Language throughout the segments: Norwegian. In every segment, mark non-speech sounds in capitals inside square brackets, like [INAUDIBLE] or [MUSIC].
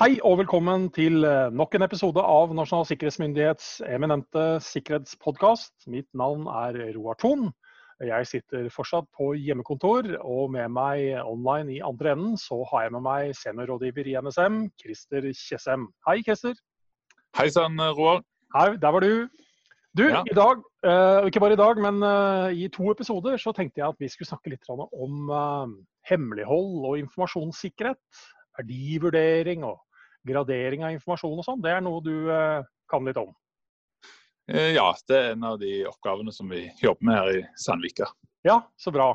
Hei og velkommen til eh, nok en episode av Nasjonal sikkerhetsmyndighets eminente sikkerhetspodkast. Mitt navn er Roar Thon. Jeg sitter fortsatt på hjemmekontor, og med meg online i andre enden så har jeg med meg seniorrådgiver i NSM, Christer Tjessem. Hei, Christer. Hei sann, Roar. Hei, der var du. Du, Ja. i dag, eh, ikke bare i dag, men eh, i to episoder så tenkte jeg at vi skulle snakke litt om hemmelighold og informasjonssikkerhet. Verdivurdering og gradering av informasjon og sånn. Det er noe du eh, kan litt om. Eh, Ja, det er en av de oppgavene som vi jobber med her i Sandvika. Ja, så bra.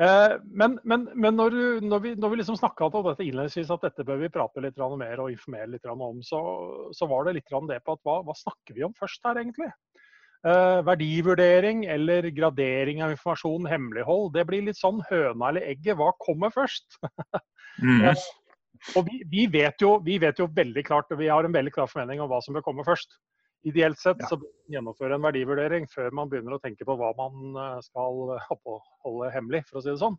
Eh, Men, men, men når, du, når vi, når vi liksom snakka om dette innledningsvis, at dette bør vi prate litt mer og informere litt om, så, så var det litt det på at hva, hva snakker vi om først her, egentlig? Eh, verdivurdering eller gradering av informasjon, hemmelighold, det blir litt sånn høna eller egget. Hva kommer først? [LAUGHS] Mm. Og vi, vi, vet jo, vi vet jo veldig klart, og vi har en veldig klar formening om hva som bør komme først. Ideelt sett Ja. så bør man gjennomføre en verdivurdering før man begynner å tenke på hva man eh, skal holde, hemmelig, for å si det sånn.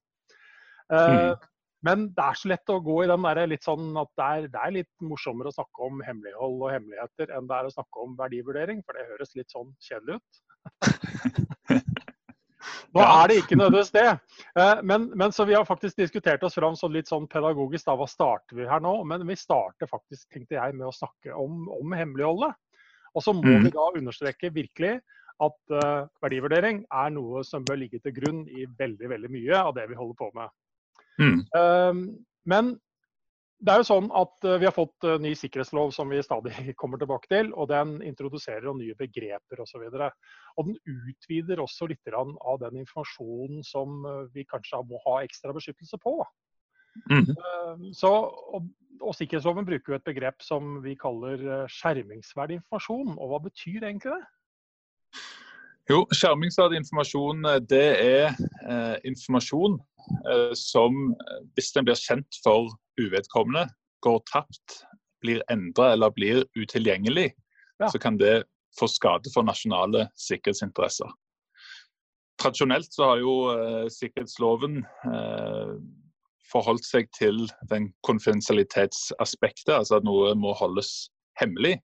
Eh, Men det er så lett å gå i den der litt sånn at det er, det er litt morsommere å snakke om hemmelighold og hemmeligheter enn det er å snakke om verdivurdering, for det høres litt sånn kjedelig ut. [LAUGHS] Nå Ja. er det ikke nødvendigvis det. Eh, Men, men så vi har faktisk diskutert oss fram sånn litt sånn pedagogisk. da, Hva starter vi her nå? Men vi starter faktisk, tenkte jeg, med å snakke om, om hemmeligholdet. Og så må Mm. vi da understreke virkelig at uh, verdivurdering er noe som bør ligge til grunn i veldig, veldig mye av det vi holder på med. Mm. Eh, Men det er jo sånn at eh, vi har fått eh, ny sikkerhetslov som vi stadig [LAUGHS] kommer tilbake til, og den introduserer jo nye begreper osv. Den utvider også litt av den informasjonen som eh, vi kanskje må ha ekstra beskyttelse på. Mm. Så, og, og sikkerhetsloven bruker jo et begrep som vi kaller skjermingsverdig informasjon. Og hva betyr egentlig det? Jo, skjermingsverdig informasjon eh, det er eh, informasjon eh, som, eh, hvis den blir kjent for uvedkommende, går tapt, blir endra eller blir utilgjengelig, Ja. så kan det få skade for nasjonale sikkerhetsinteresser. Tradisjonelt så har jo eh, sikkerhetsloven eh, forholdt seg til den konfidensialitetsaspektet, altså at noe må holdes hemmelig.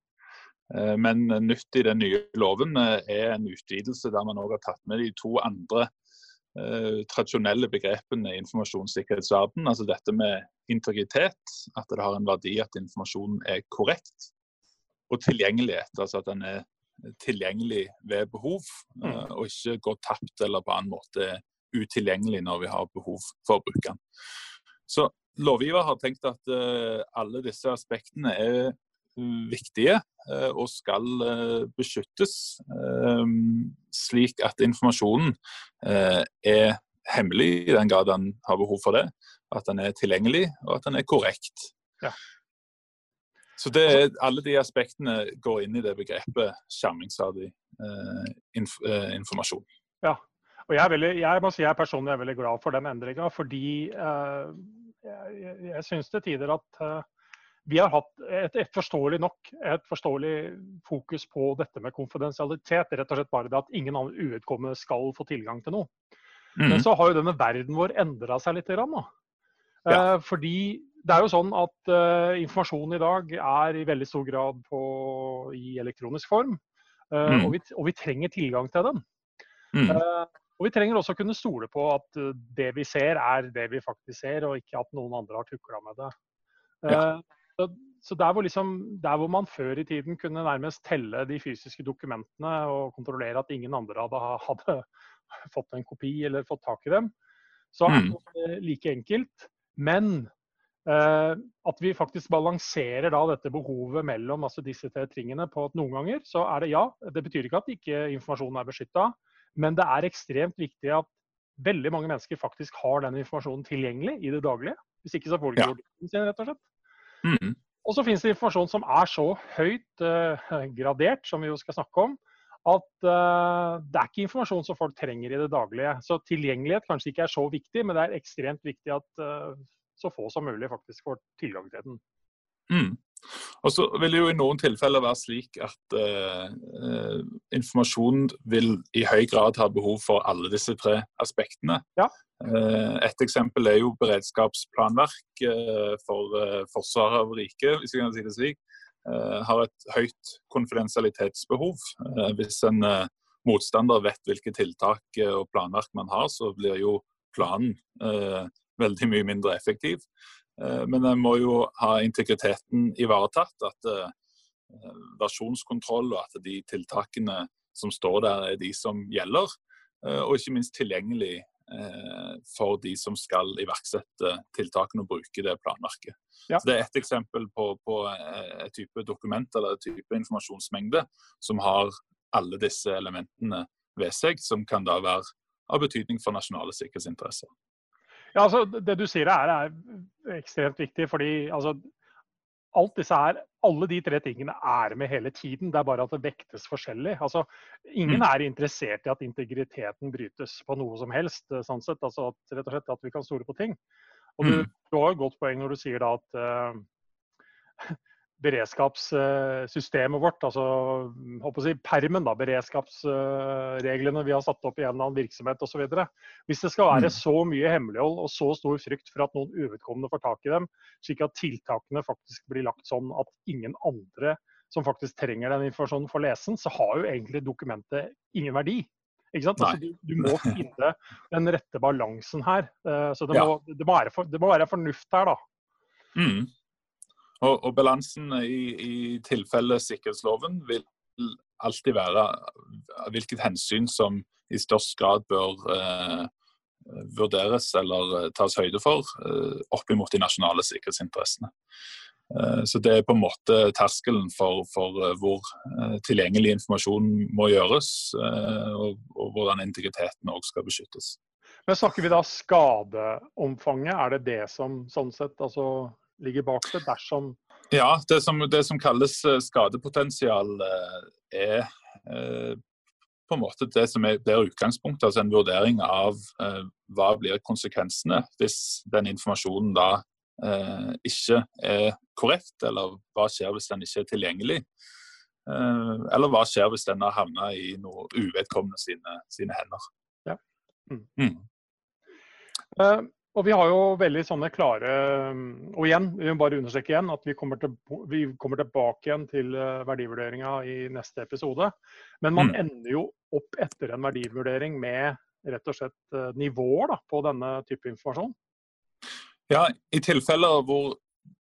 Eh, Men nytt i den nye loven eh, er en utvidelse der man òg har tatt med de to andre eh, tradisjonelle begrepene i informasjonssikkerhetsverden. Altså dette med integritet, at det har en verdi at informasjonen er korrekt. Og tilgjengelighet, altså at den er tilgjengelig ved behov, eh, og ikke går tapt eller på annen måte utilgjengelig når vi har behov for å bruke den. Så lovgiver har tenkt at eh, alle disse aspektene er mm, viktige eh, og skal eh, beskyttes, eh, slik at informasjonen er hemmelig i den grad den har behov for det, at den er tilgjengelig og at den er korrekt. Ja. Så det er, alle de aspektene går inn i det begrepet skjermingsverdig eh, inf eh, informasjon. Og jeg, er veldig, jeg må si jeg personlig er veldig glad for den endringa, fordi eh, jeg, jeg, syns til tider at vi har hatt et, et forståelig nok et forståelig fokus på dette med konfidensialitet. Rett og slett bare det at ingen annen uvedkommende skal få tilgang til noe. Men Mhm. så har jo denne verden vår endra seg litt. Grann. Ja. Eh, fordi det er jo sånn at eh, informasjon i dag er i veldig stor grad på, i elektronisk form. eh, Mm. og, vi, og vi trenger tilgang til den. Mm. Eh, og vi trenger også å kunne stole på at eh, det vi ser, er det vi faktisk ser, og ikke at noen andre har tukla med det. Eh, så, så der, hvor liksom, der hvor man før i tiden kunne nærmest telle de fysiske dokumentene og kontrollere at ingen andre hadde, hadde [LAUGHS] fått en kopi eller fått tak i dem, så er Mm. det like enkelt. Men eh, at vi faktisk balanserer da dette behovet mellom altså disse tre tingene på at noen ganger så er det ja, det betyr ikke at ikke informasjonen er beskytta, men det er ekstremt viktig at veldig mange mennesker faktisk har den informasjonen tilgjengelig i det daglige. Hvis ikke så får de ikke Ja. sin, rett og slett. Mhm. Og så finnes det informasjon som er så høyt eh, gradert, som vi jo skal snakke om, at eh, det er ikke informasjon som folk trenger i det daglige. Så tilgjengelighet kanskje ikke er så viktig, men det er ekstremt viktig at eh, så få som mulig faktisk får tilgang til den. Mm. Og så vil det jo i noen tilfeller være slik at uh, informasjon vil i høy grad ha behov for alle disse tre aspektene. Ja. Uh, et eksempel er jo beredskapsplanverk uh, for forsvaret av riket, hvis vi kan si det slik. har et høyt konfidensialitetsbehov. hvis en motstander vet hvilke tiltak og planverk man har, så blir jo planen veldig mye mindre effektiv. Eh, men en må jo ha integriteten ivaretatt. At eh, versjonskontroll og at de tiltakene som står der, er de som gjelder. Eh, og ikke minst tilgjengelig for de som skal iverksette tiltakene og bruke det planverket. Ja. Så Det er ett eksempel på, på et type dokument eller et type informasjonsmengde som har alle disse elementene ved seg, som kan da være av betydning for nasjonale sikkerhetsinteresser. Ja, altså, Det du sier her er ekstremt viktig. fordi altså, alt disse her, alle de tre tingene er med hele tiden. Det er bare at det vektes forskjellig. Altså, ingen mm. er interessert i at integriteten brytes på noe som helst. Eh, sånn sett, altså at, rett og slett at vi kan stole på ting. Og du, mm. du har et godt poeng når du sier da at uh, beredskapssystemet vårt, altså si, permen, da, beredskapsreglene vi har satt opp i en eller annen virksomhet osv. Hvis det skal være mm. så mye hemmelighold og så stor frykt for at noen uvedkommende får tak i dem, slik at tiltakene faktisk blir lagt sånn at ingen andre som faktisk trenger den informasjonen, får lese den, så har jo egentlig dokumentet ingen verdi. Altså, du, du, må finne den rette balansen her. Eh, så det, må, det, må, være, for, det må være fornuft her, da. Mm. Og, og balansen i, i tilfelle sikkerhetsloven vil alltid være hvilket hensyn som i størst grad bør eh, vurderes eller eh, tas høyde for eh, opp imot de nasjonale sikkerhetsinteressene. Eh, så Det er på en måte terskelen for, for eh, hvor tilgjengelig informasjon må gjøres, og, og hvordan integriteten òg skal beskyttes. Men Snakker vi da skadeomfanget, er det det som sånn sett altså ligger bak det dersom Ja, det som, det som kalles eh, skadepotensial, eh, er eh, på en måte det som er, blir utgangspunktet, altså en vurdering av hva blir konsekvensene hvis den informasjonen da eh, ikke er korrekt, eller hva skjer hvis den ikke er tilgjengelig. Eh, eller hva skjer hvis den har havna i noe uvedkommende sine, sine hender. Ja. Mm. Mm. Og vi har jo veldig sånne klare Og igjen, vi må bare understreke igjen at vi kommer, til, vi kommer tilbake igjen til eh, verdivurderinga i neste episode. Men man mm. ender jo opp etter en verdivurdering med rett og slett eh, nivåer da, på denne type informasjon. Ja, i tilfeller hvor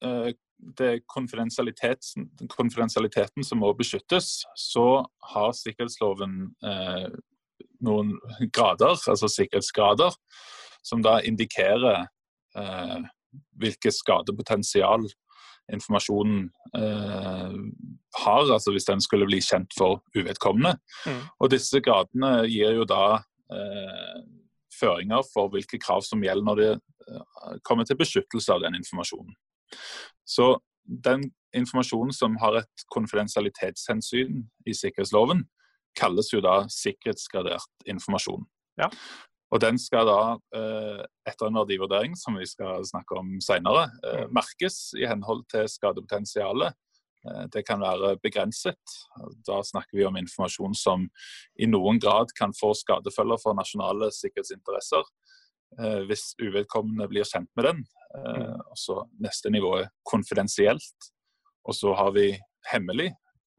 eh, det er konfidensialiteten, konfidensialiteten, som må beskyttes, så har sikkerhetsloven eh, noen grader, altså sikkerhetsgrader som da indikerer eh, hvilket skadepotensial informasjonen eh, har, altså hvis den skulle bli kjent for uvedkommende. Mm. Og disse gradene gir jo da eh, føringer for hvilke krav som gjelder når det eh, kommer til beskyttelse av den informasjonen. Så den informasjonen som har et konfidensialitetshensyn i sikkerhetsloven, kalles jo da sikkerhetsgradert informasjon. Ja. Og den skal da, eh, etter en verdivurdering, som vi skal snakke om senere, eh, mm. merkes i henhold til skadepotensialet. Eh, det kan være begrenset. Da snakker vi om informasjon som i noen grad kan få skadefølger for nasjonale sikkerhetsinteresser hvis uvedkommende blir kjent med den. Mm. Og så Neste nivå er konfidensielt. Og så har vi hemmelig.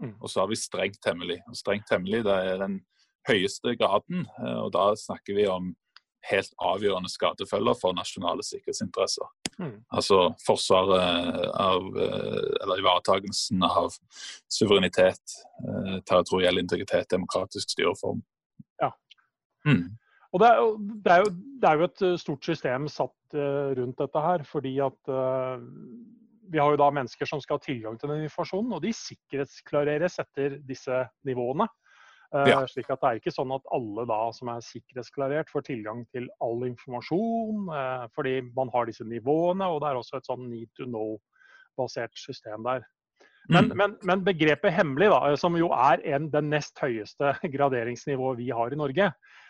Mm. Og så har vi strengt hemmelig. Og strengt hemmelig det er den høyeste graden. Eh, og da snakker vi om helt avgjørende skadefølger for nasjonale sikkerhetsinteresser. Mm. Altså forsvaret av eh, Eller ivaretakelsen av suverenitet, eh, territoriell integritet, demokratisk styreform. Ja. Mm. Og det er, jo, det, er jo, det er, jo, et stort system satt rundt dette her. fordi at uh, vi har jo da mennesker som skal ha tilgang til den informasjonen, og de sikkerhetsklareres etter disse nivåene. Ja. Eh, slik at det er ikke sånn at alle da som er sikkerhetsklarert får tilgang til all informasjon, eh, fordi man har disse nivåene, og det er også et sånn need to know-basert system der. Men, mm. men, men, begrepet hemmelig, da, som jo er en, den nest høyeste [LAUGHS] graderingsnivået vi har i Norge,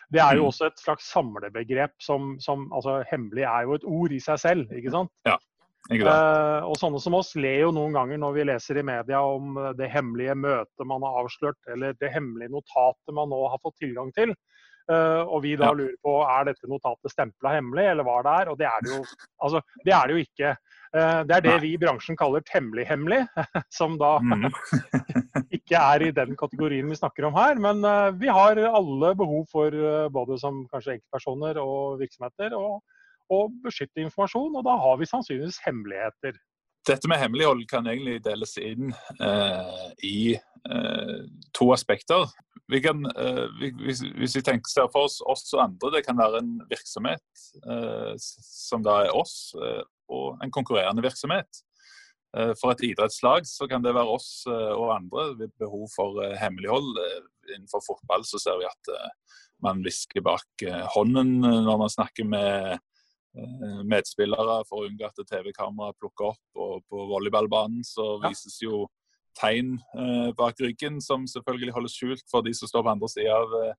det er jo mm. også et slags samlebegrep som, som altså, Hemmelig er jo et ord i seg selv, ikke sant? Ja. Uh, og sånne som oss ler jo noen ganger når vi leser i media om det hemmelige møtet man har avslørt, eller det hemmelige notatet man nå har fått tilgang til. Uh, og vi da ja. lurer på er dette notatet stempla hemmelig, eller hva det er. Og det er det jo, altså, det er det jo ikke. Uh, det er det vi i bransjen kaller temmelig-hemmelig, [LAUGHS] som da mm. [LAUGHS] ikke er i den kategorien vi snakker om her. Men vi har alle behov for, både som kanskje enkeltpersoner og virksomheter, og og beskytte informasjon, og da har vi sannsynligvis hemmeligheter. Dette med hemmelighold kan egentlig deles inn eh, i eh, to aspekter. Vi kan, eh, hvis, hvis, vi tenker for oss, oss og andre, det kan være en virksomhet eh, som da er oss, eh, og en konkurrerende virksomhet. Eh, for et idrettslag så kan det være oss og andre ved behov for hemmelighold. Innenfor fotball så ser vi at man hvisker bak hånden når man snakker med medspillere for å unngå at TV-kamera plukker opp. Og på volleyballbanen så vises jo tegn eh, bak ryggen, som selvfølgelig holdes skjult for de som står på andre sida av eh,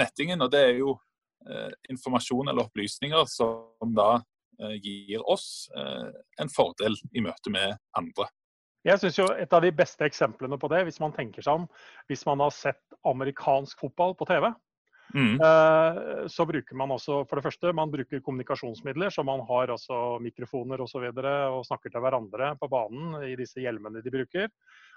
nettingen. Og det er jo eh, informasjon eller opplysninger som da eh, gir oss eh, en fordel i møte med andre. Jeg synes jo Et av de beste eksemplene på det, hvis man tenker seg om, hvis man har sett amerikansk fotball på TV, Mm. Eh, så bruker man også for det første man bruker kommunikasjonsmidler, så man har også mikrofoner osv. Og, så videre, og snakker til hverandre på banen i disse hjelmene de bruker.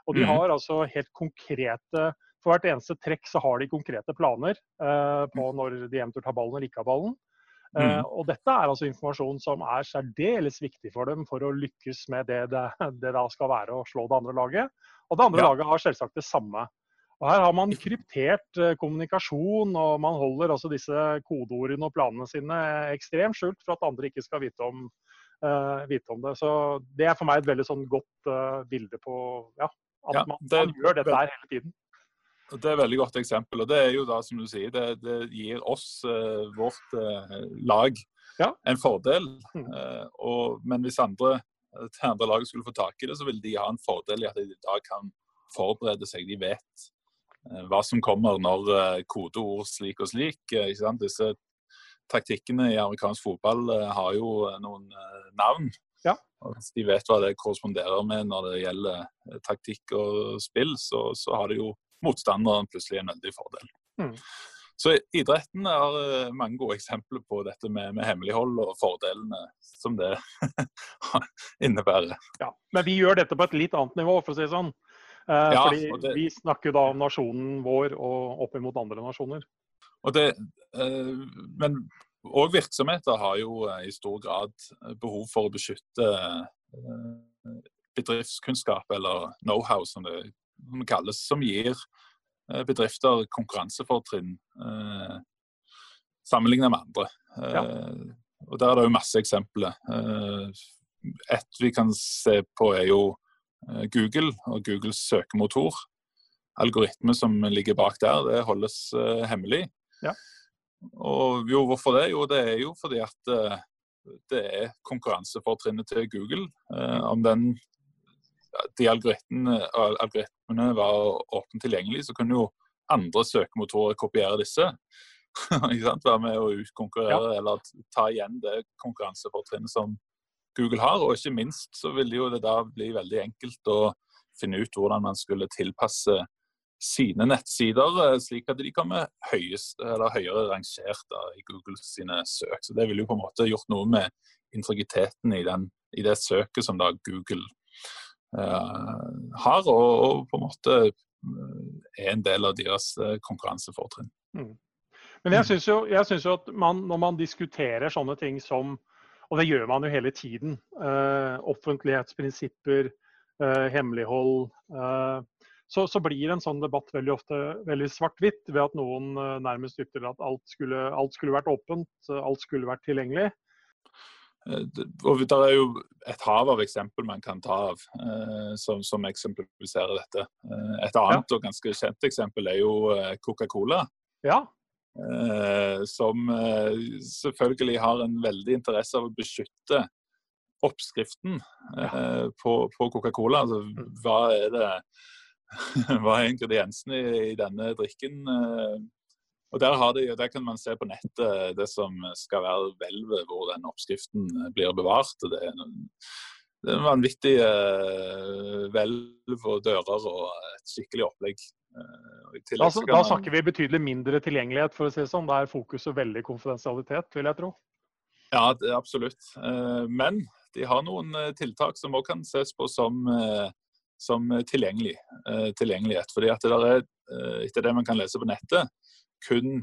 Og de mm. har altså helt konkrete For hvert eneste trekk så har de konkrete planer eh, på når de eventuelt har ballen eller ikke har ballen. Uh, og dette er altså informasjon som er særdeles viktig for dem for å lykkes med det det, det da skal være å slå det andre laget. Og det andre ja. laget har selvsagt det samme. Og Her har man kryptert eh, kommunikasjon, og man holder altså disse kodeordene og planene sine ekstremt skjult for at andre ikke skal vite om, uh, vite om det. Så Det er for meg et veldig sånn godt uh, bilde på ja, at ja, man, det, man, gjør dette her hele tiden. Det er et veldig godt eksempel. og Det er jo da, som du sier, det, det gir oss, uh, vårt lag, ja. en fordel. Mm. Og, men hvis andre, det andre laget skulle få tak i det, så vil de ha en fordel i at de da kan forberede seg. De vet hva som kommer når eh, kodeord slik og slik. Ikke sant? Disse taktikkene i amerikansk fotball har jo noen navn. Ja. de vet hva det korresponderer med når det gjelder taktikk og spill, så, så har det jo motstanderen plutselig en veldig fordel. Mm. Så idretten har mange gode eksempler på dette med, med hemmelighold og fordelene som det [LAUGHS] innebærer. Ja, Men vi gjør dette på et litt annet nivå, for å si det sånn. Eh, ja, fordi det, vi snakker da om nasjonen vår og opp imot andre nasjoner. Det, eh, men òg virksomheter har jo eh, i stor grad behov for å beskytte bedriftskunnskap, eller know-how som det kalles, som gir bedrifter konkurransefortrinn sammenlignet med andre. Ja. Og Der er det jo masse eksempler. Et vi kan se på er jo Google og Googles søkemotor. Algoritme som ligger bak der, det holdes uh, hemmelig. Ja. Og jo, hvorfor det? Jo, det er jo fordi at uh, det er konkurransefortrinnet til Google. Om den, de algoritmene, algoritmene var åpent tilgjengelig, så kunne jo andre søkemotorer kopiere disse. [LAUGHS] Være med å utkonkurrere ja. eller ta igjen det konkurransefortrinnet som Google har. Og ikke minst så vil jo det da bli veldig enkelt å finne ut hvordan man skulle tilpasse sine nettsider, eh, slik at de kommer høyest, høyere rangert da, i Google sine søk. Så Det vil jo på en måte gjort noe med integriteten i, den, i det søket som da Google uh, har, og, og, på en måte er en del av deres konkurransefortrinn. Mm. Men jeg syns jo, jo, at man, når man diskuterer sånne ting som og det gjør man jo hele tiden. Uh, offentlighetsprinsipper, uh, hemmelighold. Uh, så, så, blir en sånn debatt veldig ofte veldig svart-hvitt, ved at noen nærmest ytrer at alt skulle, alt skulle, vært åpent, alt skulle vært tilgjengelig. Og Det er jo et hav av eksempel man kan ta av som, som eksemplifiserer dette. et annet ja. og ganske kjent eksempel er jo Coca-Cola. Ja. Eh, som eh, selvfølgelig har en veldig interesse av å beskytte oppskriften eh, på, på Coca-Cola. Altså, mm. hva er det [LAUGHS] hva er ingrediensene i, i denne drikken? Og der, de, der, kan man se på nettet det som skal være hvelvet hvor den oppskriften blir bevart. Det er det er en vanvittig hvelv og dører og et skikkelig opplegg. Uh, da, da, snakker vi betydelig mindre tilgjengelighet, for å si det sånn. Da er fokuset veldig konfidensialitet, vil jeg tro. Ja, absolutt. Uh, men de har noen tiltak som også kan ses på som, som tilgjengelig, tilgjengelighet. Fordi at det er, etter det man kan lese på nettet, kun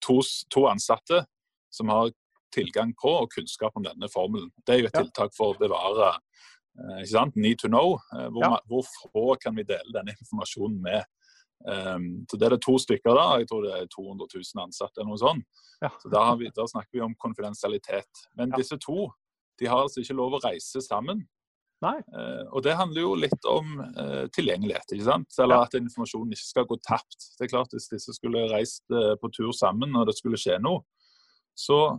to, to ansatte som har tilgang på og kunnskap om denne formelen. Det er jo et tiltak for å bevare eh, ikke sant? need to know. Eh, hvor, ja. hvor, få kan vi dele denne informasjonen med? Um, så Det er det to stykker da, jeg tror det er 200 000 ansatte. eller noe sånt. Ja. Så da, vi, da, snakker vi om konfidensialitet. Men ja. disse to de har altså ikke lov å reise sammen. Uh, og Det handler jo litt om uh, tilgjengelighet, ikke sant? eller at informasjonen ikke skal gå tapt. Det er klart Hvis disse skulle reist uh, på tur sammen og det skulle skje noe, så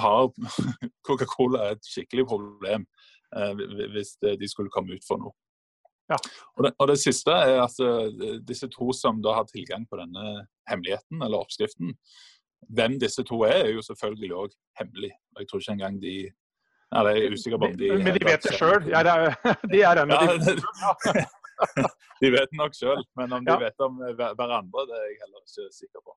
har [LAUGHS] Coca-Cola et skikkelig problem hvis de skulle komme ut for noe. Ja. Og, det, og, det, siste er at uh, disse to som da har tilgang på denne hemmeligheten, eller oppskriften, hvem disse to er, er jo selvfølgelig òg hemmelig. Jeg tror ikke engang de Nei, det er usikker på om de Men de vet det sjøl? [LAUGHS] De er ennå ja, de, [LAUGHS] de vet nok sjøl, men om de ja. vet om hverandre, det er jeg heller ikke sikker på.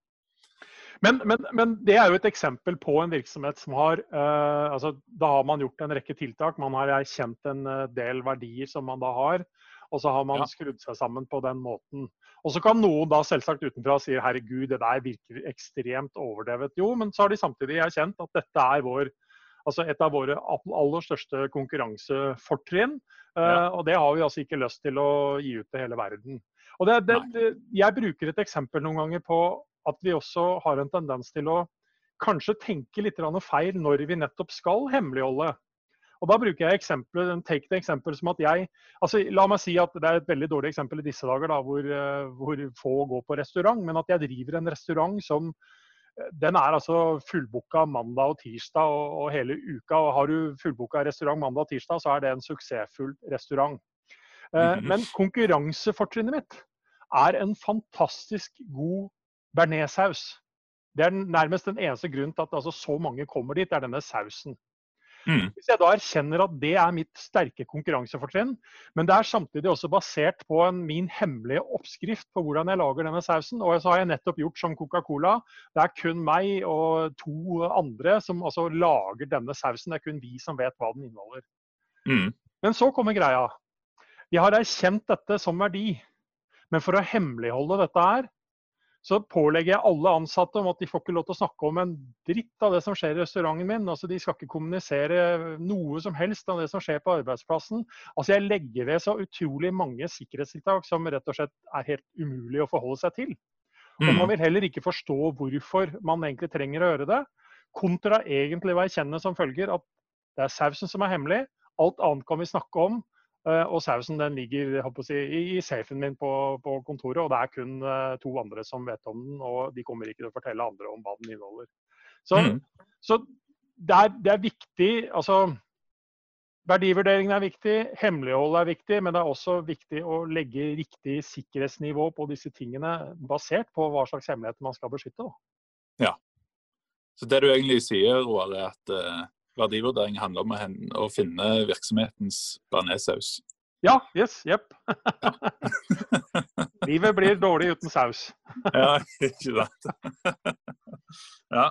Men, men, men, det er jo et eksempel på en virksomhet som har uh, altså, Da har man gjort en rekke tiltak. Man har erkjent en uh, del verdier som man da har. Og så har man ja. skrudd seg sammen på den måten. Og så kan noen da selvsagt utenfra si herregud, det der virker ekstremt overdrevet. Jo, men så har de samtidig erkjent at dette er vår, altså et av våre aller største konkurransefortrinn. Uh. Og det har vi altså ikke lyst til å gi ut til hele verden. Og det, det, det, jeg bruker et eksempel noen ganger på at vi også har en tendens til å kanskje tenke litt feil når vi nettopp skal hemmeligholde. Og Da bruker jeg eksempler, take det eksempel som at jeg altså La meg si at det er et veldig dårlig eksempel i disse dager da, hvor, eh, hvor få går på restaurant, men at jeg driver en restaurant som eh, den er altså fullbooka mandag og tirsdag og, og, hele uka. og Har du fullbooka restaurant mandag og tirsdag, så er det en suksessfull restaurant. Mm -hmm. Men konkurransefortrinnet mitt er en fantastisk god bearnéssaus. Det er nærmest den eneste grunnen til at altså, så mange kommer dit, er denne sausen. Mm. Hvis jeg da erkjenner at det er mitt sterke konkurransefortrinn, men det er samtidig også basert på en, min hemmelige oppskrift på hvordan jeg lager denne sausen, og så har jeg nettopp gjort som Coca-Cola. Det er kun meg og to andre som altså lager denne sausen. Det er kun vi som vet hva den inneholder. Mm. Men så kommer greia. Jeg har erkjent dette som verdi. Men for å hemmeligholde dette her, så pålegger jeg alle ansatte om at de får ikke lov til å snakke om en dritt av det som skjer i restauranten min. Altså, de skal ikke kommunisere noe som helst av det som skjer på arbeidsplassen. Altså, jeg legger ved så utrolig mange sikkerhetstiltak som rett og slett er helt umulig å forholde seg til. Og Man mm. vil heller ikke forstå hvorfor man egentlig trenger å gjøre det. Kontra egentlig å erkjenne som følger at det er sausen som er hemmelig. Alt annet kan vi snakke om. Eh, og sausen den ligger si, i, safen min på, på, kontoret, og det er kun uh, to andre som vet om den. Og de kommer ikke til å fortelle andre om hva den inneholder. Så, mm. så det, er, det, er, viktig altså Verdivurderingen er viktig, hemmelighold er viktig, men det er også viktig å legge riktig sikkerhetsnivå på disse tingene, basert på hva slags hemmeligheter man skal beskytte. Da. Ja. Så det du egentlig sier, Roar, er at uh verdivurdering handler om å, finne virksomhetens bearnéssaus. Ja. Yes. Jepp. [LAUGHS] Livet blir dårlig uten saus. [LAUGHS] ja, ikke sant. [LAUGHS] ja.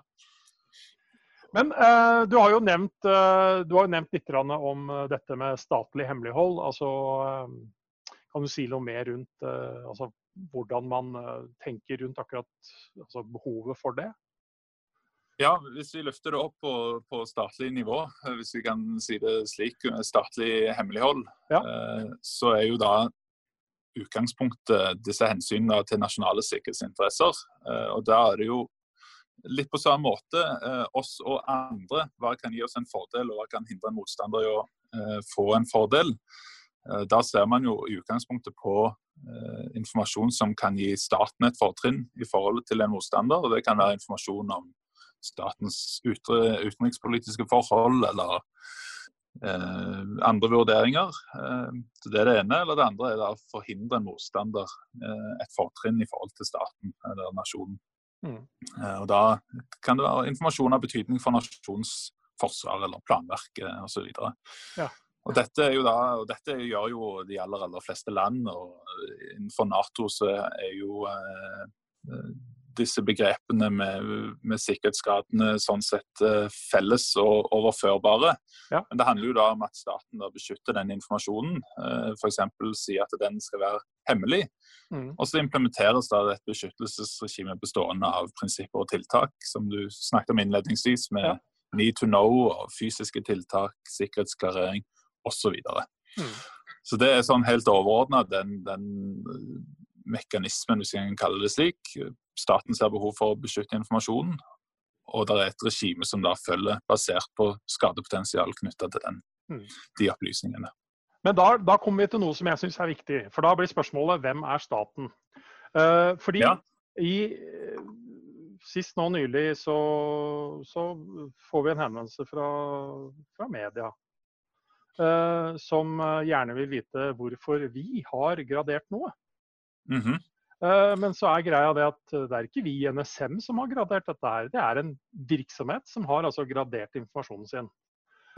Men eh, du har jo nevnt, eh, du har nevnt litt om uh, dette med statlig hemmelighold. Altså, kan du si noe mer rundt altså, hvordan man tenker rundt akkurat altså, behovet for det? Ja, hvis vi løfter det opp på, på, statlig nivå, eh, hvis vi kan si det slik, eh, statlig hemmelighold, ja. eh, så er jo da utgangspunktet disse hensynene til nasjonale sikkerhetsinteresser. Eh, og da er det jo litt på samme måte. Eh, oss og andre. Hva kan gi oss en fordel, og hva kan hindre en motstander i å eh, få en fordel? Da ser man jo i utgangspunktet på informasjon som kan gi staten et fortrinn i forhold til en motstander. og Det kan være informasjon om statens utenrikspolitiske forhold eller eh, andre vurderinger. Eh, det er det ene. Eller det andre er å forhindre en motstander eh, et fortrinn i forhold til staten eller nasjonen. Mm. Eh, og Da kan det være informasjon av betydning for nasjonens forsvar eller planverk osv. Ja. Og dette, er jo da, og dette gjør jo de aller, aller fleste land. og Innenfor Nato så er jo eh, disse begrepene med, med, sikkerhetsskadene sånn sett eh, felles og overførbare. Ja. Men det handler jo da om at staten beskytter den informasjonen. Eh, F.eks. sier at den skal være hemmelig. Mm. Og så implementeres da et beskyttelsesregime bestående av prinsipper og tiltak, som du snakket om innledningsvis, med Ja. need to know og fysiske tiltak, sikkerhetsklarering osv. Så, Mm. så det er sånn helt overordna den, den mekanismen, hvis jeg kan kalle det slik. Staten ser behov for å beskytte informasjonen, og det er et regime som da følger basert på skadepotensial knytta til den, Mm. de opplysningene. Men da, da kommer vi til noe som jeg syns er viktig. For da blir spørsmålet hvem er staten? Eh, fordi Ja. i Sist nå nylig så, så får vi en henvendelse fra, fra media. eh, som eh, gjerne vil vite hvorfor vi har gradert noe. Mm Eh, Men så er greia det at det er ikke vi i NSM som har gradert dette her. Det er en virksomhet som har altså gradert informasjonen sin.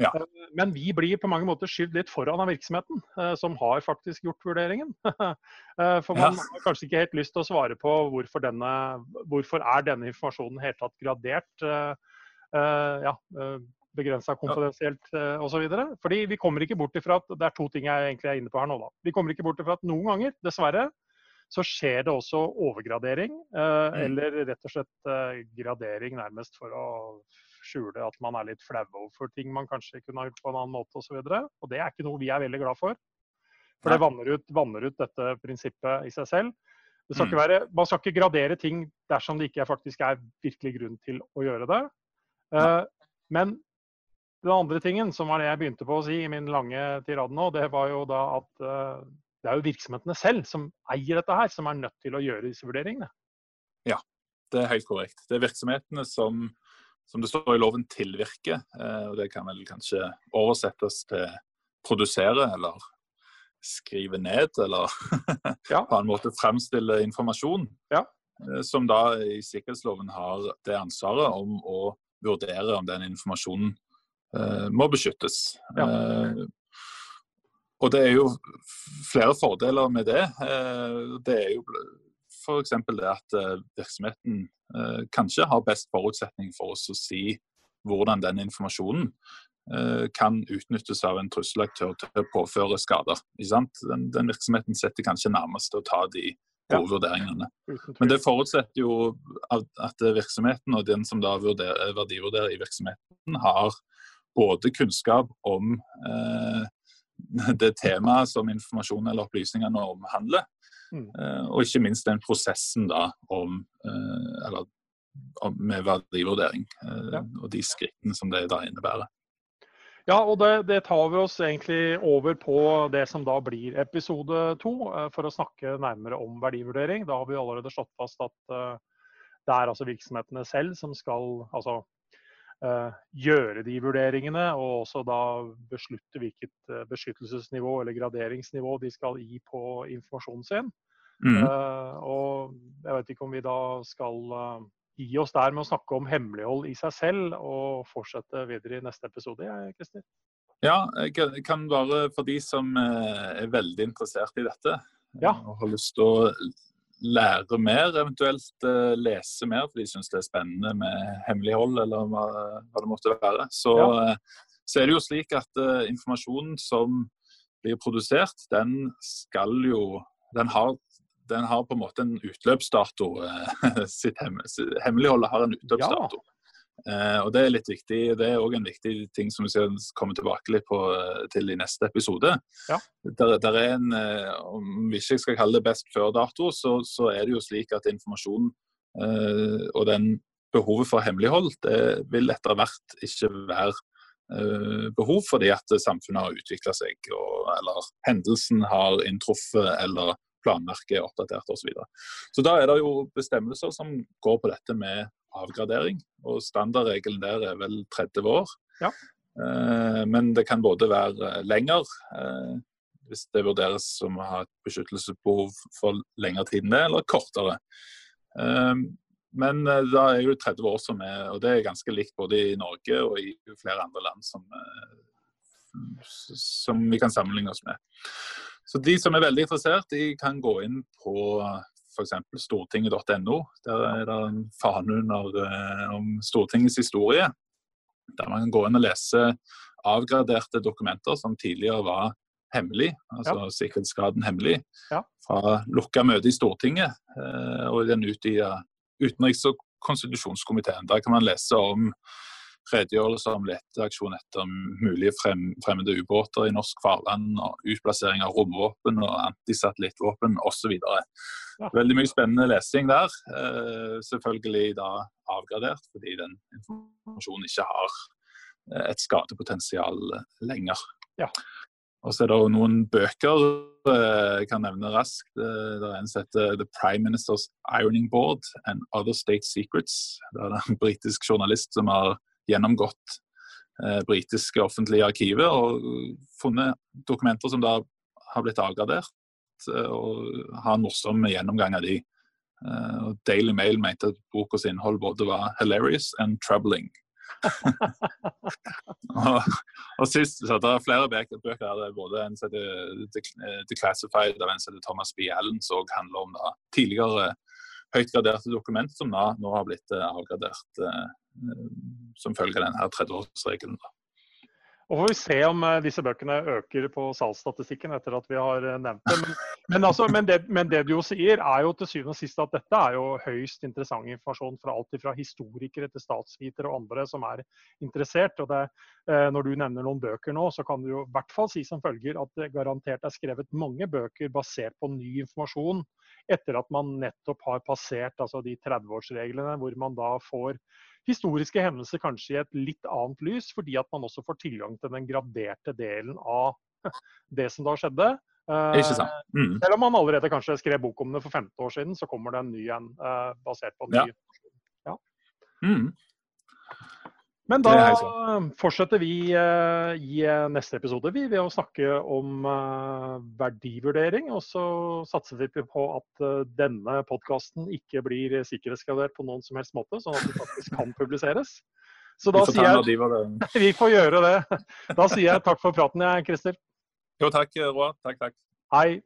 Ja. Eh, Men vi blir på mange måter skyvd litt foran av virksomheten, eh, som har faktisk gjort vurderingen. [LAUGHS] Eh, For man Ja. har kanskje ikke helt lyst til å svare på hvorfor, denne, hvorfor er denne informasjonen helt tatt gradert. eh, eh, Ja, begrensa konfidensielt osv. Fordi vi kommer ikke bort ifra at det er to ting jeg egentlig er inne på her nå. da. Vi kommer ikke bort ifra at noen ganger, dessverre, så skjer det også overgradering. eh, Mm. Eller rett og slett eh, gradering nærmest for å skjule at man er litt flau overfor ting man kanskje kunne ha gjort på en annen måte osv. Og, så og det er ikke noe vi er veldig glad for. For det vanner ut, vanner ut dette prinsippet i seg selv. Det skal Mm. ikke være, man skal ikke gradere ting dersom det ikke faktisk er virkelig grunn til å gjøre det. Eh, men den andre tingen, som var det jeg begynte på å si i min lange tirade nå, det var jo da at det er jo virksomhetene selv som eier dette her, som er nødt til å gjøre disse vurderingene. Ja, Det er helt korrekt. Det er virksomhetene som, som det står i loven, tilvirker. eh, og Det kan vel kanskje oversettes til produsere eller skrive ned, eller [LAUGHS] Ja. på en måte fremstille informasjon. Ja. eh, Som da i sikkerhetsloven har det ansvaret om å vurdere om den informasjonen eh, må beskyttes. Ja. Og det er jo flere fordeler med det. Eh, det er jo f.eks. det at eh, virksomheten eh, kanskje har best forutsetning for oss å si hvordan den informasjonen kan utnyttes av en trusselaktør til å påføre skader. Den, den virksomheten setter kanskje nærmest til å ta de Ja. gode vurderingene. Men det forutsetter jo at virksomheten og den som da vurderer, verdivurderer i virksomheten, har både kunnskap om eh, [LAUGHS] det temaet som informasjon eller opplysningene omhandler, Mm. eh, og ikke minst den prosessen da om, eh, eller, om med verdivurdering, eh, Ja. og de skrittene som det da innebærer. Ja, og det, det tar vi oss egentlig over på det som da blir episode to, for å snakke nærmere om verdivurdering. Da har vi allerede slått fast at det er altså virksomhetene selv som skal altså, gjøre de vurderingene, og også da beslutte hvilket eh, beskyttelsesnivå eller graderingsnivå de skal gi på informasjonen sin. Mm. Uh, og jeg vet ikke om vi da skal uh, gi oss der med å snakke om hemmelighold i seg selv, og fortsette videre i neste episode, jeg, Christer. Ja, jeg kan- være bare for de som eh, er veldig interessert i dette, Ja. eh, og har lyst til å lære mer, eventuelt eh, lese mer, for de syns det er spennende med hemmelighold, eller hva, det måtte være, så, Ja. eh, så er det jo slik at uh, informasjonen som blir produsert, den skal jo Den har, den har på en måte en utløpsdato. [LAUGHS] sitt hemmeligholdet har en utløpsdato. Eh, og Det er litt viktig, det er òg en viktig ting som vi skal komme tilbake litt på, eh, til i neste episode. Ja. Der, der er en, eh, Om vi ikke skal kalle det best før-dato, så, så er det jo slik at informasjon eh, og den behovet for hemmelighold det vil etter hvert ikke være eh, behov fordi at samfunnet har utvikla seg, og, eller hendelsen har inntruffet, eller planverket er oppdatert osv. Så, videre. så da er det jo bestemmelser som går på dette med avgradering. Og standardregelen der er vel 30 år. Ja. Eh, men det kan både være lenger, eh, hvis det vurderes som å ha et beskyttelsesbehov for lengre tid enn det, eller kortere. Eh, men da er jo 30 år som er, og det er ganske likt både i Norge og i flere andre land som, som vi kan sammenligne oss med. Så de som er veldig interessert, de kan gå inn på f.eks. stortinget.no. Der er det en fane under om Stortingets historie. Der man kan gå inn og lese avgraderte dokumenter som tidligere var hemmelig, altså ja. sikkerhetsgraden hemmelig, ja. fra lukka møte i Stortinget eh, og den utvida utenriks- og konstitusjonskomiteen. Der kan man lese om redegjørelser om leteaksjon etter mulige frem, fremmede ubåter i norsk farvann, og utplassering av romvåpen og antisatellittvåpen osv. Veldig mye spennende lesing der. Eh, selvfølgelig da avgradert, fordi den informasjonen ikke har eh, et skadepotensial lenger. Ja. Og så er det noen bøker eh, jeg kan nevne raskt. Det er en som heter 'The Prime Minister's Ironing Board and Other State Secrets'. Det er en britisk journalist som har gjennomgått eh, britiske offentlige arkiver og funnet dokumenter som da har blitt avgradert, eh, og har en morsom gjennomgang av de. Og Daily Mail mente at bokas innhold både var 'hilarious and troubling'. [LAUGHS] og, og, sist, så Det er flere bøker. bøker er både en som heter Declassified av en som heter Thomas B. Allen, som handler om da, tidligere høyt graderte dokument som da, nå har blitt uh, avgradert uh, som følge av denne 30-årsregelen. Og får vi se om uh, disse bøkene øker på salgsstatistikken etter at vi har nevnt det. Men, men, altså, men, det, men, det, du jo sier, er jo til syvende og sist at dette er jo høyst interessant informasjon fra alt fra historikere til statsvitere og andre som er interessert. Og det, når du nevner noen bøker nå, så kan du jo i hvert fall si som følger at det garantert er skrevet mange bøker basert på ny informasjon etter at man nettopp har passert altså de 30-årsreglene, hvor man da får historiske hendelser kanskje i et litt annet lys, fordi at man også får tilgang til den graderte delen av [LAUGHS] det som da skjedde. Ikke sant. Mm. Selv om man allerede kanskje skrev bok om det for 15 år siden, så kommer det en ny en uh, basert på en ny ja. ja. Mm. Men da fortsetter vi uh, i eh, neste episode vi, ved å snakke om uh, verdivurdering. Og så satser vi på at uh, denne podkasten ikke blir sikkerhetsgradert på noen som helst måte, sånn at den faktisk kan publiseres. Så da sier jeg [LAUGHS] Vi får gjøre det. Da sier jeg takk for praten, jeg, Christer. Jo, takk, Roar. Takk, takk. Hei.